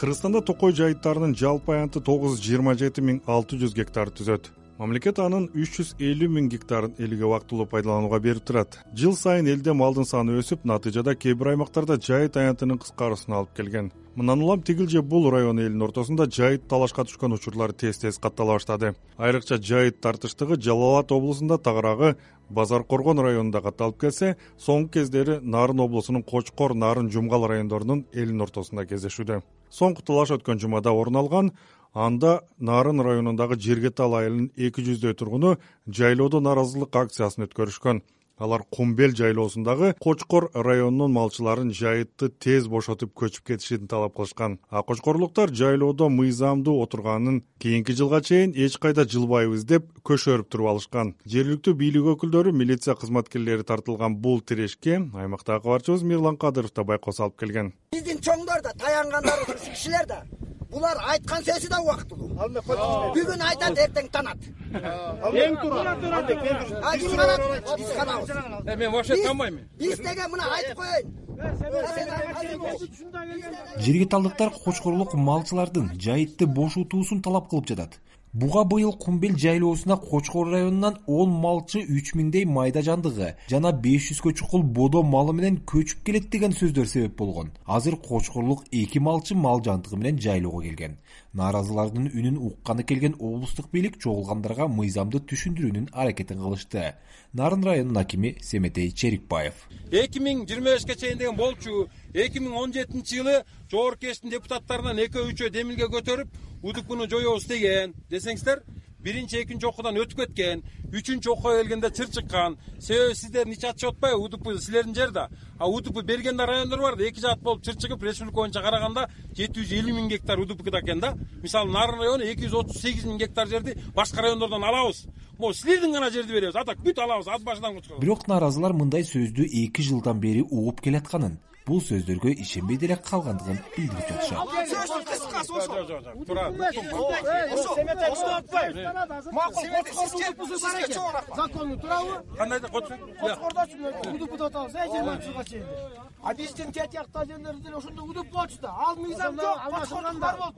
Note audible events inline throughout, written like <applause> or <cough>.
кыргызстанда токой жайыттарынын жалпы аянты тогуз жыйырма жети миң алты жүз гектар түзөт мамлекет анын үч жүз элүү миң гектарын элге убактылуу пайдаланууга берип турат. Жыл сайын элде малдын саны өсүп натыйжада кээ бир аймактарда жайыт аянтынын кыскаруусуна алып келген. Мындан улам тигил же бул район элинин ортосунда жайыт талашка түшкөн учурлар тез тез каттала баштады. Айрыкча жайыт тартыштыгы жалал абад облусунда тагыраагы базар коргон районунда катталып келсе соңку кездери нарын облусунун кочкор нарын жумгал райондорунун элинин ортосунда кездешүүдө. Соңку талаш өткөн жумада орун алган анда нарын районундагы жергетал айылынын эки жүздөй тургуну жайлоодо нааразылык акциясын өткөрүшкөн. Алар кумбел жайлоосундагы кочкор районунун малчыларын жайытты тез бошотуп көчүп кетишин талап кылышкан. А кочкорлуктар жайлоодо мыйзамдуу отурганын кийинки жылга чейин эч кайда жылбайбыз деп көшөрүп туруп алышкан. Жергиликтүү бийлик өкүлдөрү милиция кызматкерлери тартылган бул тирешке аймактагы кабарчыбыз мирлан кадыров да байкоо салып келген. Биздин чоңдор да таянгандары ушул кишилер да булар айткан сөзү да убактылуу. Бүгүн айтат эртең танат. Эң туура ким канат биз канабыз. Э, мен вообще канбайм биз деге мына айтып коеюн. Жергеталдыктар кочкорлук малчылардын жайытты бошотуусун талап кылып жатат буга быйыл кумбел жайлоосуна кочкор районунан он малчы үч миңдей майда жандыгы жана беш жүзгө чукул бодо малы менен көчүп келет деген сөздөр себеп болгон. Азыр кочкорлук эки малчы мал жандыгы менен жайлоого келген. Нааразылардын үнүн укканы келген облустук бийлик чогулгандарга мыйзамды түшүндүрүүнүн аракетин кылышты. Нарын районунун акими семетей черикбаев. Эки миң жыйырма бешке чейин деген болчу эки миң он жетинчи жылы жогорку кеңештин депутаттарынан экөө үчөө демилге көтөрүп удпну жоебуз деген. Десеңиздер биринчи экинчи окуудан өтүп кеткен үчүнчү окууга келгенде чыр чыккан себеби сиздердин ич атышып атпайбы удп силердин жер да а удп берген да райондор бар да эки жаат болуп чыр чыгып республика боюнча караганда жети жүз элүү миң гектар удпкда экен да. Мисалы нарын району эки жүз отуз сегиз миң гектар жерди башка райондордон алабыз. Могу силердин гана жерди беребиз. А так бүт алабыз ат башыдан бирок нааразылар мындай сөздү эки жылдан бери угуп келатканын бул сөздөргө ишенбей деле калгандыгын билдирип жатышат кыскасы ошо жок жок туура закону туурабы кандай кочкордочу удпд атабыз э жыйырма жылга чейин а биздин тет жакта жерлерде деле ошондой удуп болчу да ал мыйзам жок кочкорлуктар болуп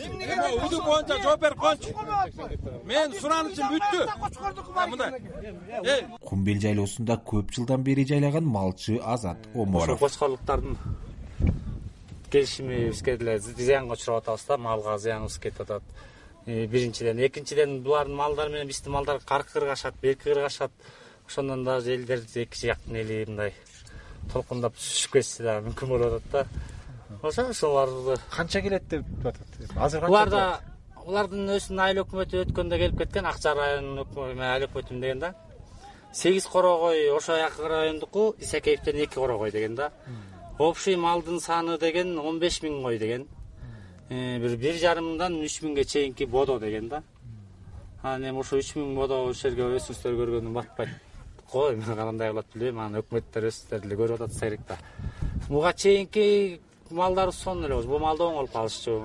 эме удуп боюнча жооп берип коеюнчу менин суранычым бүттү мындай кумбел жайлоосунда көп жылдан бери жайлаган малчы азат оморов ошо кочкорлуктардын келишимибизге деле зыянга учурап атабыз да малга зыяныбыз кетип атат. Э, биринчиден. Экинчиден булардын малдары менен биздин малдар аркы кыргашат берки кыргашат ошондон дагы элдер эки жактын эли мындай толкундап түшүшүп кетиши дагы мүмкүн болуп атат да. Ошо ошолорду канча келет деп атат? Азыр булар да булардын өзүнүн айыл өкмөтү өткөндө келип кеткен ак жар районунун айыл өкмөтүмүн деген да сегиз корогой ошол жакы райондуку исакеевден эки корогой деген да. Общий малдын саны деген он беш миң кой деген. Э, бир бир жарым мыңдан үч миңге чейинки бодо деген да. Анан эми ошо үч миң бодо ушул жерге өзүңүздөр көргөнүм батпайт го эми кандай кылат билбейм анан өкмөттөр өзүңүздөр деле көрүп атат керек да. Буга чейинки малдарыбыз сонун эле болчу бул малда оңолуп калышчу.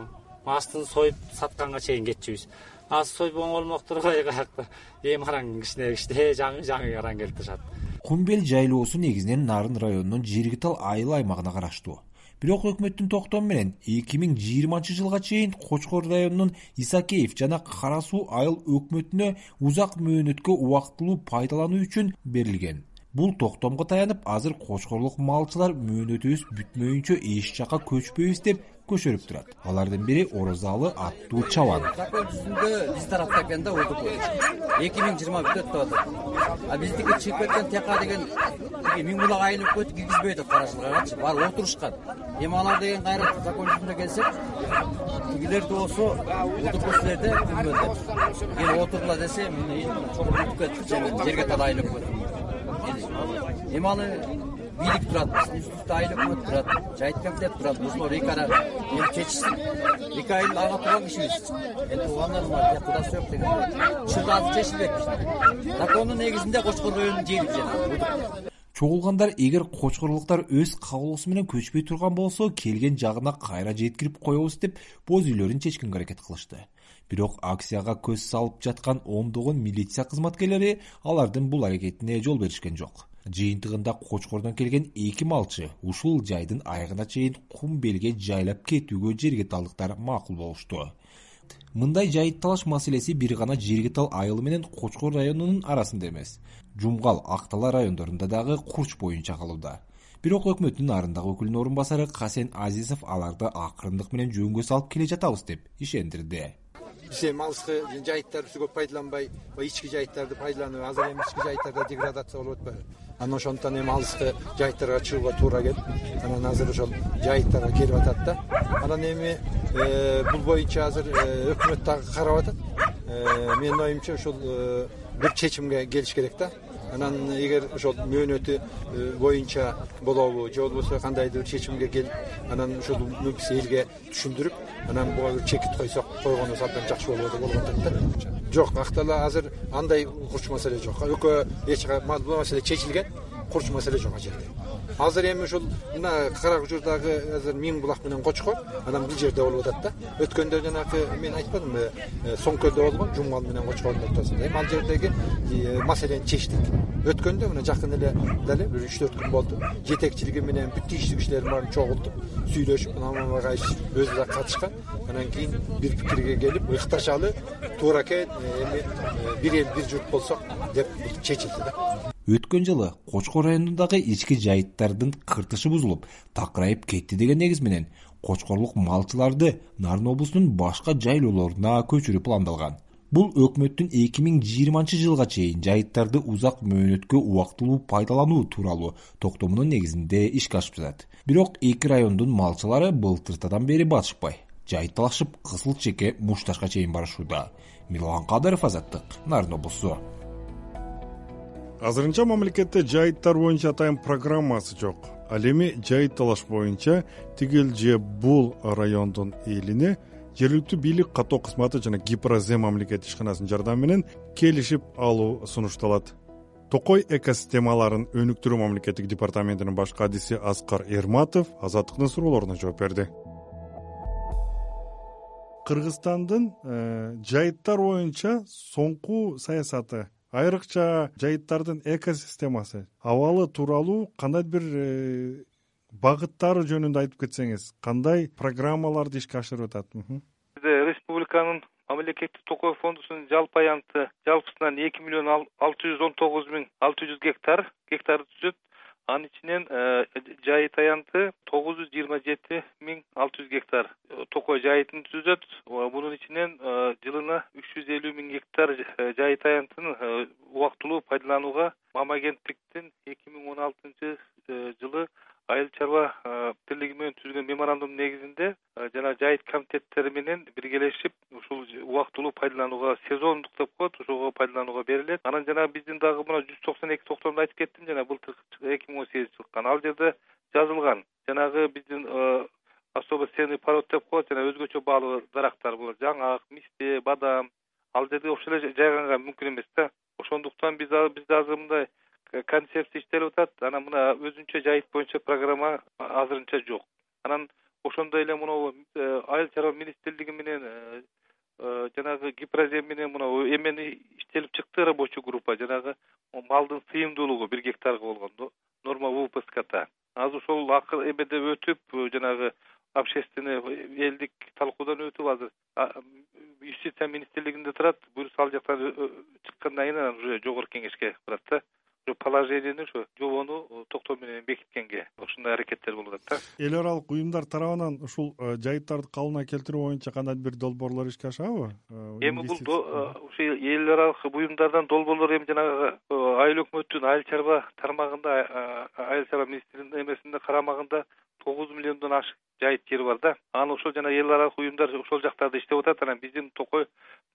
Астын союп сатканга чейин кетчүбүз азыр союп оңолмок каякта эми караң кичине кичине <laughs> жаңы жаңы караң келип турушат. Кумбел жайлоосу негизинен нарын районунун жергитал айыл аймагына караштуу. Бирок өкмөттүн токтому менен эки миң жыйырманчы жылга чейин кочкор районунун исакеев жана кара суу айыл өкмөтүнө узак мөөнөткө убактылуу пайдалануу үчүн берилген бул токтомго таянып азыр кочкорлук малчылар мөөнөтүбүз бүтмөйүнчө эч жака көчпөйбүз деп көчөрүп турат. Алардын бири орозалы аттуу чабан. Жүзүндө биз тарапта экен да удп эки миң жыйырма бүтөт деп атат. А биздики чыгып кеткен тияка деген тиги миң булак айыл өкмөтү киргизбей атат кара жылгагачы барып отурушкан. Эми алар деген кайра закон жүзүндө келсек тигилерди болсо удп деп. Келип отургула десе кетип жерге айыл өкмөтү эми аны бийлик турат биздин үстүбүздө айыл өкмөт турат жайыт комитети турат. Ошолор эки ара эми чечишсин эки айыл ага туугандар тияка кудасы жок дегендей ушул азыр чечилбек закондун негизинде кочкор районунун жери чогулгандар эгер кочкорлуктар өз каалоосу менен көчпөй турган болсо келген жагына кайра жеткирип коебуз деп боз үйлөрүн чечкенге аракет кылышты бирок акцияга көз салып жаткан ондогон милиция кызматкерлери алардын бул аракетине жол беришкен жок. Жыйынтыгында кочкордон келген эки малчы ушул жайдын аягына чейин кум белге жайлап кетүүгө жергеталдыктар макул болушту. Мындай жайыт талаш маселеси бир гана жергетал айылы менен кочкор районунун арасында эмес. Жумгал ак дала райондорунда дагы курч боюнча калууда бирок өкмөттүн нарындагы өкүлүнүн орун басары касен азизов аларды акырындык менен жөнгө салып келе жатабыз деп ишендирди биз эми алыскы жайыттарыбызды көп пайдаланбай ички жайыттарды пайдаланып азыр эми ички жайыттарда деградация болуп атпайбы. Анан ошондуктан эми алыскы жайыттарга чыгууга туура келип анан азыр ошол жайыттарга келип атат да. Анан эми э, бул боюнча азыр э, өкмөт дагы карап атат. Э, менин оюмча ушул бир чечимге келиш керек да анан эгер ошол мөөнөтү э, боюнча болобу же болбосо кандайдыр бир чечимге келип анан ушул мынкис элге түшүндүрүп анан буга бир чекит койсок койгонубуз абдан жакшы болот болуп атат да. Жок актала азыр андай курч маселе жок. Экөө эч бул маселе чечилген курч маселе жок ал жерде азыр эми ушул мына кара кужурдагы азыр миң булак менен кочкор анан бул жерде болуп атат да. Өткөндө жанагы мен айтпадымбы э, соңкөлдө болгон жумгал менен кочкордун ортосунда эми ал жердеги э, маселени чечтик. Өткөндө мына жакын эле дале бир үч төрт күн болду. Жетекчилиги менен бүт тийиштүү кишилердин баарын чогултуп сүйлөшүп кайш өзү да катышкан анан кийин бир пикирге келип ыкташалы туура экен э, эми бир эл бир журт болсок деп чечилди да өткөн жылы кочкор районундагы ички жайыттардын кыртышы бузулуп такырайып кетти деген негиз менен кочкорлук малчыларды нарын облусунун башка жайлоолоруна көчүрүү пландалган. Бул өкмөттүн эки миң жыйырманчы жылга чейин жайыттарды узак мөөнөткө убактылуу пайдалануу тууралуу токтомунун негизинде ишке ашып жатат. Бирок эки райондун малчылары былтыртадан бери батышпай жайыт талашып кызыл чеке мушташка чейин барышууда. Мирлан кадыров азаттык нарын облусу азырынча мамлекетте жайыттар боюнча атайын программасы жок. Ал эми жайыт талаш боюнча тигил же бул райондун элине жергиликтүү бийлик каттоо кызматы жана гипрозем мамлекеттик ишканасынын жардамы менен келишип алуу сунушталат. Токой экосистемаларын өнүктүрүү мамлекеттик департаментинин баш кадиси аскар эрматов азаттыктын суроолоруна жооп берди. Кыргызстандын э, жайыттар боюнча соңку саясаты айрыкча жайыттардын экосистемасы. Абалы тууралуу кандайдыр бир э, багыттары жөнүндө айтып кетсеңиз кандай программаларды ишке ашырып атат? Бизде республиканын мамлекеттик токой фондусунун жалпы аянты жалпысынан эки миллион алты жүз он тогуз миң алты жүз гектар гектарды түзөт анын ичинен э, жайыт аянты тогуз жүз жыйырма жети миң алты жүз гектар. Э, токой жайытын түзөт мунун ичинен э, жылына үч жүз элүү миң гектар жайыт аянтын убактылуу пайдаланууга мам агенттиктин эки миң он алтынчы жылы айыл чарба бирлиги менен түзүлгөн меморандумдун негизинде жана жайыт комитеттери менен биргелешип ушул убактылуу пайдаланууга сезондук деп коет ошого пайдаланууга берилет. Анан жана биздин дагы мына жүз токсон эки токтомдо айтып кеттим жана былтыр эки миң он сегизинчи чыккан ал жерде жазылган. Жанагы биздин особо ценный пород деп коет жана өзгөчө баалуу дарактар булар жаңак мисте бадам. Ал жерде вообще эле жайганга мүмкүн эмес да. Ошондуктан биз бизде азыр мындай концепция иштелип атат. Анан мына өзүнчө жайыт боюнча программа азырынча жок. Анан ошондой эле мынабу э, айыл чарба министрлиги менен э, э, жанагы гипрозем менен мынабу эмени иштелип чыкты рабочий группа. Жанагы малдын сыйымдуулугу бир гектарга болгон норма впскта азыр ошол эмеде өтүп жанагы общественный элдик талкуудан өтүп азыр юстиция министрлигинде турат. Буюрса ал жактан чыккандан кийин анан уже жогорку кеңешке барат да ошо жобону э, токтом менен бекиткенге. Ушундай аракеттер болуп атат да. Эл аралык уюмдар тарабынан ушул э, жайыттарды калыбына келтирүү боюнча кандайдыр бир долбоорлор ишке ашабы? Э, эми бул ушу эл аралык буюмдардан долбоорлор эми жанагы айыл өкмөттүн айыл чарба тармагында айыл чарба министрлигинин эмесинде карамагында тогуз миллиондон ашык жайыт жери бар да. Анан ошол жана эл аралык уюмдар ошол жактарда иштеп атат. Анан биздин токой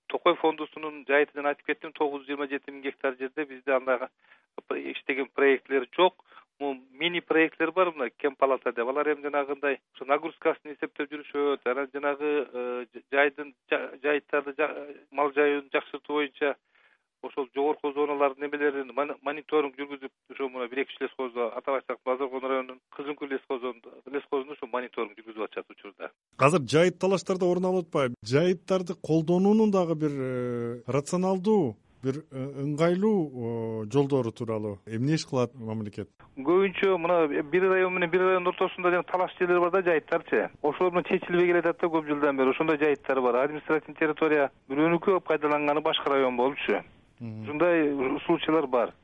токой фондусунун жайыты жана айтып кеттим. Тогуз жүз жыйырма жети миң гектар жерде бизде андай иштеген проектлер жок. Мини проектлер бар мына кем палата деп. Алар эми жанагындай ошо нагрузкасын эсептеп жүрүшөт. Анан жанагы э, жайдын жайыттарды мал жаюун жакшыртуу боюнча ошол жогорку зоналардын эмелерин мониторинг жүргүзүп ошо мына бир эки үч лесхозо атап айтсак базарконо районунун кызыл көл лесхозунда ушул мониторинг жүргүзүп атышат учурда. Азыр жайыт талаштарда орун алып атпайбы? Жайыттарды колдонуунун дагы бир э, рационалдуу бир э, ыңгайлуу жолдору тууралуу. Эмне иш кылат мамлекет? Көбүнчө мына бир район менен бир райондун ортосунда жанаг талаш жерлер бар да жайыттарчы ошолор менен чечилбей келатат да көп жылдан бери. Ошондой жайыттар бар. Административный территория бирөөнүкү пайдаланганы башка район болчу. Ушундай случайлар бар.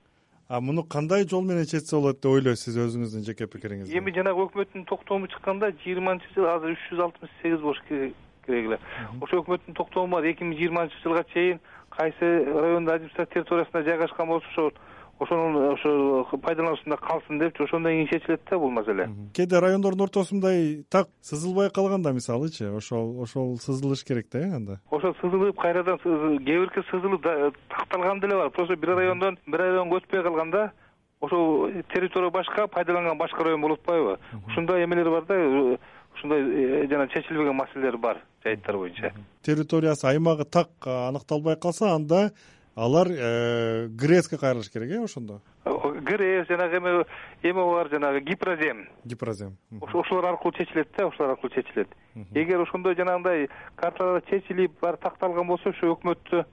А муну кандай жол менен чечсе болот деп ойлойсуз сиз өзүңүздүн жеке пикириңиз эми жанагы өкмөттүн токтому чыкканда жыйырманчы жыл азыр үч жүз алтымыш сегиз болуш керек эле ошо өкмөттүн токтому бар. Эки миң жыйырманчы жылга чейин кайсы райондун административный территориясында жайгашкан болсо ошол ошонун ошо пайдалануусунда калсын депчи ошондон кийин чечилет да бул маселе. Кээде райондордун ортосу мындай так сызылбай калганда мисалычы ошол ошол сызылыш керек да э анда? Ошол сызылып кайрадан кээ бирки сызылып такталган деле бар. Просто бир райондон бир районго өтпөй калганда ошол территория башка пайдаланган башка район болуп атпайбы. Ушундай эмелер бар да ушундай э, жана чечилбеген маселелер бар жайыттар боюнча. Территориясы аймагы так аныкталбай калса анда алар э, грэске кайрылыш керек э ошондо? Грэс жанагы эме эме бар жанагы гипрозем гипрозем ошолор аркылуу чечилет да ошолор аркылуу чечилет. Эгер ошондой жанагындай карталар чечилип баары такталган болсо ошо өкмөттө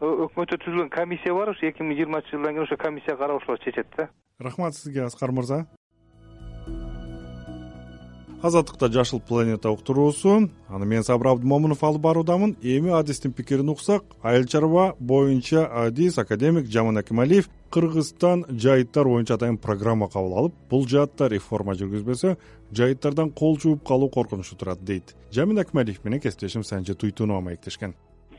өкмөттө түзүлгөн комиссия бар ошо эки миң жыйырманчы жылдан кийин ошо комиссия карап ошолор чечет да. Рахмат сизге аскар мырза азаттыкта жашыл планета уктуруусу. Аны мен сабыр абдымомунов алып баруудамын. Эми адистин пикирин уксак айыл чарба боюнча адис академик жаман акималиев кыргызстан жайыттар боюнча атайын программа кабыл алып бул жаатта реформа жүргүзбөсө жайыттардан кол жууп калуу коркунучу турат дейт. Жамин акималиев менен кесиптешим санжы туйтунова маектешкен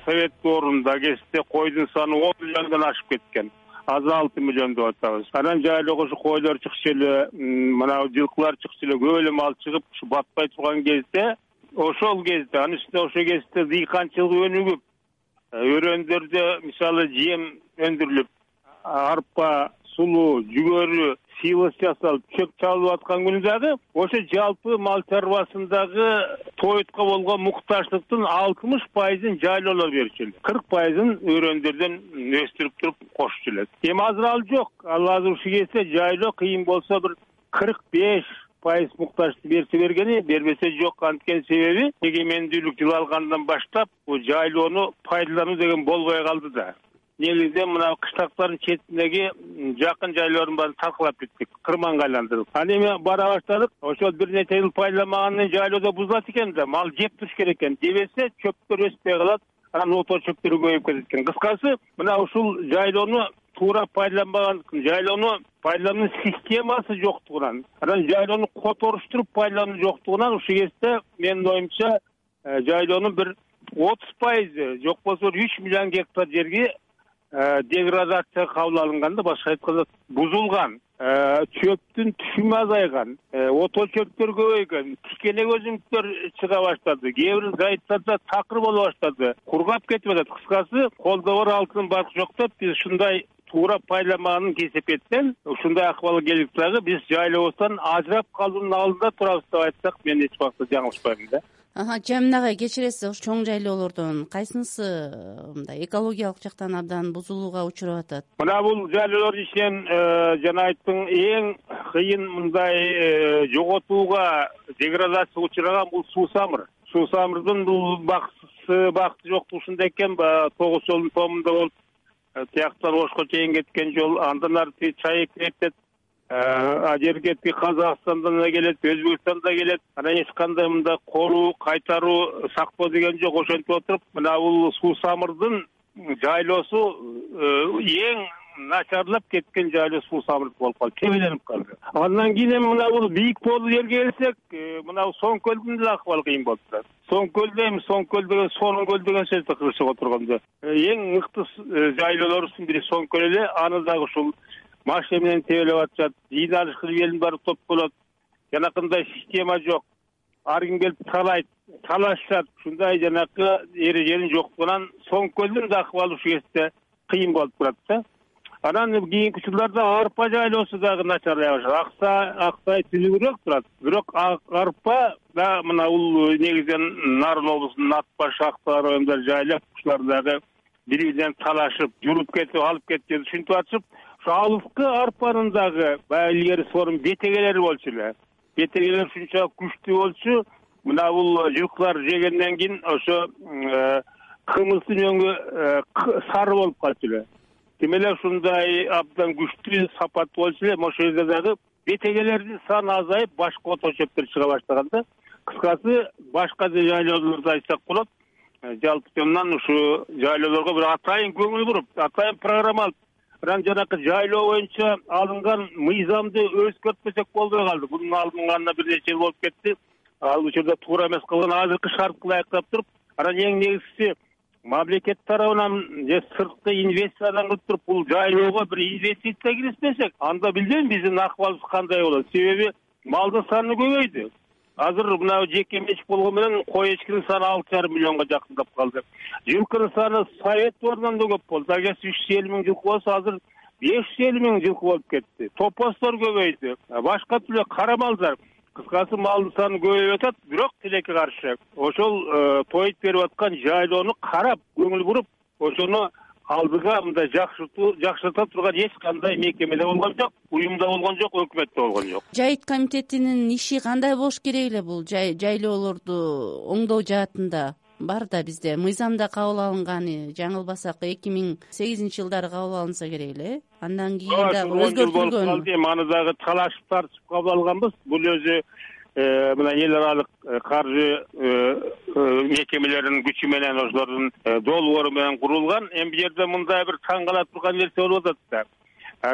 совет доорунда кезде койдун саны он миллиондон ашып кеткен азыр алты миллион деп атабыз. Анан жайлоого ушу койлор чыкчу эле мына жылкылар чыкчу эле көп эле мал чыгып ушу батпай турган кезде ошол кезде анын үстүнө ошол кезде дыйканчылык өнүгүп өрөөндөрдө мисалы жем өндүрүлүп арпа сулуу жүгөрү жасалып чөп чабылып аткан күнү дагы ошо жалпы мал чарбасындагы тоютка болгон муктаждыктын алтымыш пайызын жайлоолор берчү эле кырк пайызын өрөөндөрдөн өстүрүп туруп кошчу эле эми азыр ал жок. Ал азыр ушул кезде жайлоо кыйын болсо бир кырк беш пайыз муктажды берсе бергени бербесе жок. Анткени себеби эгемендүүлүк жыл алгандан баштап бул жайлоону пайдалануу деген болбой калды да негизинен мына кыштактардын четиндеги жакын жайлоордун баарын талкалап бүттүк кырманга айландырып анан эми бара баштадык ошол бир нече жыл пайдаланмагандан кийин жайлоодо бузулат экен да мал жеп туруш керек экен. Жебесе чөптөр өспөй калат анан ото чөптөр көбөйүп кетет экен. Кыскасы мына ушул жайлоону туура пайдаланбаган жайлоону пайдалануу системасы жоктугунан анан жайлоону которуштуруп пайдалануу жоктугунан ушул кезде менин оюмча э, жайлоонун бир отуз пайызы жок болсо бир үч миллион гектар жерге Э, деградацияга кабыл алынган да башка айтканда бузулган э, чөптүн түшүмү азайган э, ото чөптөр көбөйгөн тикенек өсүмдүктөр чыга баштады кээ бир жайыттарда такыр боло баштады кургап кетип атат. Кыскасы колдо бар алтын баркы жок деп биз ушундай туура пайдаланбаганын кесепетинен ушундай акыбалга келдик дагы биз жайлообуздан ажырап калуунун алдында турабыз деп айтсак мен эч убакта жаңылышпайм да. Жамин агай кечиресиз ошо чоң жайлоолордон. Кайсынысы мындай экологиялык жактан абдан бузулууга учурап атат? Мына бул жайлоолордун ичинен э, жана айттым эң кыйын мындай э, жоготууга деградацияга учураган бул суу самыр. Суу самырдын бул бактысы бакыты жоктугусунда экен баягы тогуз жолдун томунда болуп тияктан ошко чейин кеткен жол андан ары чаек кетет тиги казакстандан да келет өзбекстан да келет. Анан эч кандай мындай коруу кайтаруу сактоо деген жок ошентип отуруп мына бул суу самырдын жайлоосу э, эң начарлап кеткен жайлоо суу самырдыкы болуп калды тебеленип калды. Андан кийин эми мына бул бийик тоолуу жерге келсек э, мына соң көлдүн деле акыбалы кыйын болуп турат соң көлдө эми соң көл деген сонун көл деген сөз да кыргызчага отурганда эң мыкты жайлоолорубуздун бири соң көл эле аны дагы ушул машина менен тебелеп атышат жыйын алыш кылып элдин баары топ болот. Жанакындай система жок ар ким келип талайт талашышат. Ушундай жанакы эреженин жоктугунан соң көлдүн да акыбалы ушул кезде кыйын болуп турат да анан кийинки учурларда арпа жайлоосу дагы начарлай баштады. Аксай аксай түзүгүрөөк турат. Бирок арпа да мына бул негизинен нарын облусунун ат баш акбар райондор жайлап ушулар дагы бири бири менен талашып журуп кетип алып кетип ушинтип атышып алыскы арпанын дагы баягы илгери сорун бетегелери болчу эле. Бетегелер ушунчалык күчтүү болчу. Мына бул жылкылар жегенден кийин ошо э, кымыздын өңү э, сары болуп калчу эле тим эле ушундай абдан күчтүү сапаттуу болчу эле ошол жерде дагы бетегелердин саны азайып башка чөптөр чыга баштаган да. Кыскасы башка жайлоолорду айтсак болот. Э, жалпы жонунан ушу жайлоолорго бир атайын көңүл буруп атайын программа алып анан жанакы жайлоо боюнча алынган мыйзамды өзгөртпөсөк болбой калды. Бунун алынганына бир нече жыл болуп кетти. Ал учурда туура эмес кылган азыркы шартка ылайыктап туруп анан эң негизгиси мамлекет тарабынан же сырткы инвестициядан кылып туруп бул жайлоого бир инвестиция киргизбесек анда билбейм биздин акыбалыбыз кандай болот? Себеби малдын саны көбөйдү. Азыр мына жеке менчик болгону менен кой эчкинин саны алты жарым миллионго жакындап калды. Жылкынын саны совет доорудан да көп болду. Агерче үч жүз элүү миң жылкы болсо азыр беш жүз элүү миң жылкы болуп кетти. Топостор көбөйдү. Башка түрлүү кара малдар кыскасы малдын саны көбөйүп атат бирок тилекке каршы ошол э, тоюп берип аткан жайлоону карап көңүл буруп ошону алдыга мындай жакшыртуу жакшырта турган эч кандай мекеме да болгон жок уюм да болгон жок өкмөт да болгон жок. Жайыт комитетинин иши кандай болуш керек эле бул жайлоолорду оңдоо жаатында бар да бизде. Мыйзамда кабыл алынган жаңылбасак эки миң сегизинчи жылдары кабыл алынса керек эле. Э андан кийин дагы өзгөртүлгөн. калды. Эми аны дагы талашып тартышып кабыл алганбыз. Бул өзү э, мына эл аралык э, каржы э, мекемелеринин күчү менен ошолордун долбоору менен курулган. Эми бул жерде мындай бир таң кала турган нерсе болуп атат да.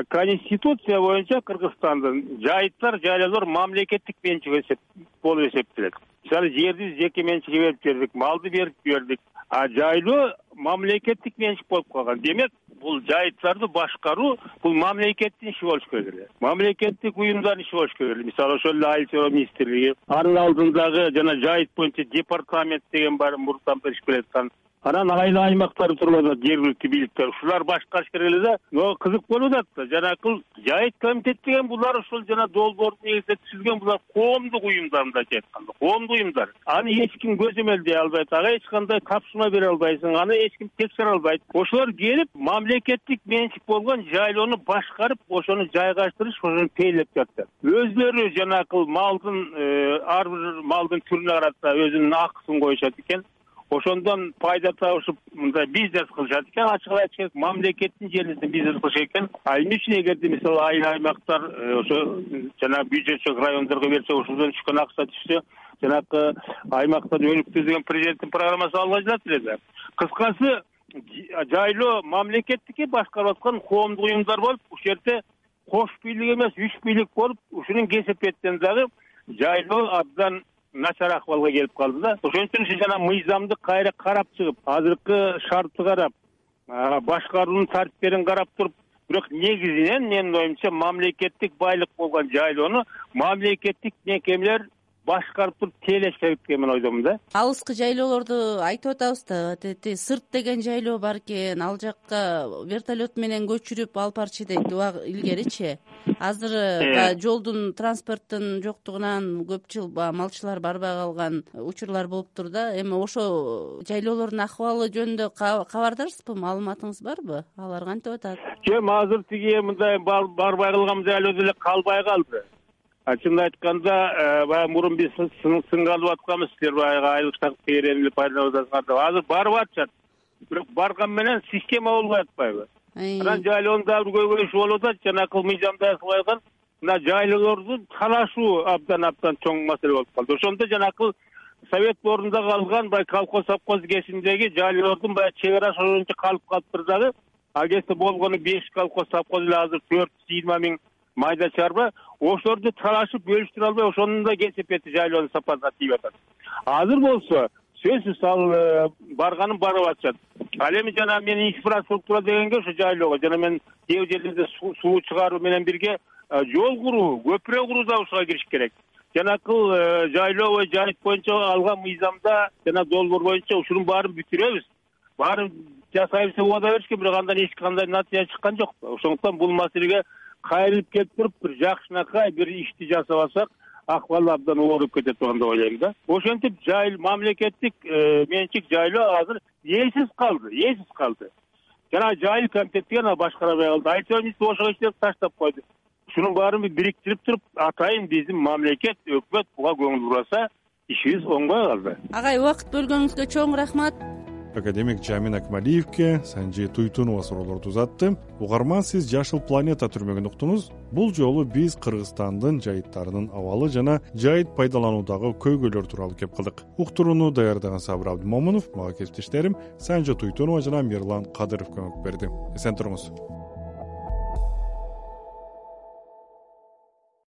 Конституция боюнча кыргызстандын жайыттар жайлоолор мамлекеттик менчик болуп эсептелет мисалы жерди жеке менчикке берип жибердик малды берип жибердик. А жайлоо мамлекеттик менчик болуп калган. Демек бул жайыттарды башкаруу бул мамлекеттин иши болуш керек. Эле мамлекеттик уюмдардын иши болуш керек. Эле мисалы ошол эле айыл чарба министрлиги анын алдындагы жана жайыт боюнча департамент деген бар мурунтан бери иш берип аткан анан айыл аймактар туруп атат жергиликтүү бийликтер ушулар башкарыш керек эле да но кызык болуп атат да жанакы жайыт комитет деген булар ушул жана долбоордун негизинде түзүлгөн булар коомдук уюмдар мындайча айтканда коомдук уюмдар. Аны эч ким көзөмөлдөй албайт ага эч кандай тапшырма бере албайсың аны эч ким текшере албайт. Ошолор келип мамлекеттик менчик болгон жайлоону башкарып ошону жайгаштырыш ошону тейлеп жатышат өзүлөрү жанакы малдын э, ар бир малдын түрүнө карата өзүнүн акысын коюшат экен ошондон пайда табышып мындай бизнес кылышат экен ачыгын айтыш керек мамлекеттин жеринде бизнес кылышат экен. А эмне үчүн эгерде мисалы айыл аймактар э, ошо жанагы бюджетчик райондорго берсе ошолдон түшкөн акча түшсө жанакы аймактарды өнүктүү деген президенттин программасы алга жылат эле да кыскасы жайлоо мамлекеттики башкарып аткан коомдук уюмдар болуп ушул жерде кош бийлик эмес үч бийлик болуп ушунун кесепетинен дагы жайлоо абдан начар акыбалга келип калды да. Ошон үчүн жана мыйзамды кайра карап чыгып азыркы шартты карап башкаруунун тартиптерин карап туруп бирок негизинен менин оюмча мамлекеттик байлык болгон жайлоону мамлекеттик мекемелер башкарып туруп тейлеш керек деген мен ойдомун да. Алыскы жайлоолорду айтып атабыз да тетиги сырт деген жайлоо бар экен. Ал жакка вертолет менен көчүрүп алып барчу дейт илгеричи. Азыр э. баягы жолдун транспорттун жоктугунан көп жыл баягы малчылар барбай калган учурлар болуптур да. Эми ошол жайлоолордун акыбалы жөнүндө кабардарсызбы? Маалыматыңыз барбы? Алар кантип атат? Жок азыр тиги мындай барбай калган жайлоо деле калбай калды чынын айтканда э, баягы мурун биз сынга алып атканбыз. Силер баягы айлык шарт тегерегин эле пайдаланып атасыңар деп. Азыр барып атышат бирок барган менен система болбой атпайбы. Анан жайлоонун дагы бир көйгөйүшү болуп атат жанакы мыйзамда жазылбай мына жайлоолорду талашуу абдан абдан чоң маселе болуп калды. Ошондо жанакы совет доорунда калган баягы колхоз совхоз кесиминдеги жайлоолордун баягы чек арасы ошончо калып калыптыр дагы ал кезде болгону беш колхоз совхоз эле азыр төрт жүз жыйырма миң майда чарба ошолорду талашып бөлүштүрө албай ошонун да кесепети жайлоонун сапатына тийип атат. Азыр болсо сөзсүз ал э, барганын барып атышат. Ал эми жана мен инфраструктура дегенге ошо жайлоого жана мен кээ бир жерлерде суу чыгаруу менен бирге э, жол куруу көпүрө куруу да ушуга кириш керек. Жанакы э, жайлоо жайыт боюнча алган мыйзамда жана долбоор боюнча ушунун баарын бүтүрөбүз. Баарын жасайбыз деп убада беришкен бирок андан эч кандай натыйжа чыккан жок ошондуктан бул маселеге кайрылып келип туруп бир жакшынакай бир ишти жасап алсак акыбал абдан ооруп кетет турган деп ойлойм да. Ошентип мамлекеттик э, менчик жайлоо азыр ээсиз калды ээсиз калды. Жана жайыл ал башкара албай калды. Айыл ошого иштерип таштап койду. Ушунун баарын бириктирип туруп атайын биздин мамлекет өкмөт буга көңүл бураса ишибиз оңбой калды. Агай убакыт бөлгөнүңүзгө чоң рахмат академик жамин акмалиевке санжи туйтунова суроолорду узатты. Угарман сиз жашыл планета түрмөгүн уктуңуз бул жолу биз кыргызстандын жайыттарынын абалы жана жайыт пайдалануудагы көйгөйлөр тууралуу кеп кылдык. Уктурууну даярдаган сабыр абдымомунов мага кесиптештерим санжы туйтунова жана мирлан кадыров көмөк берди. Эсен туруңуз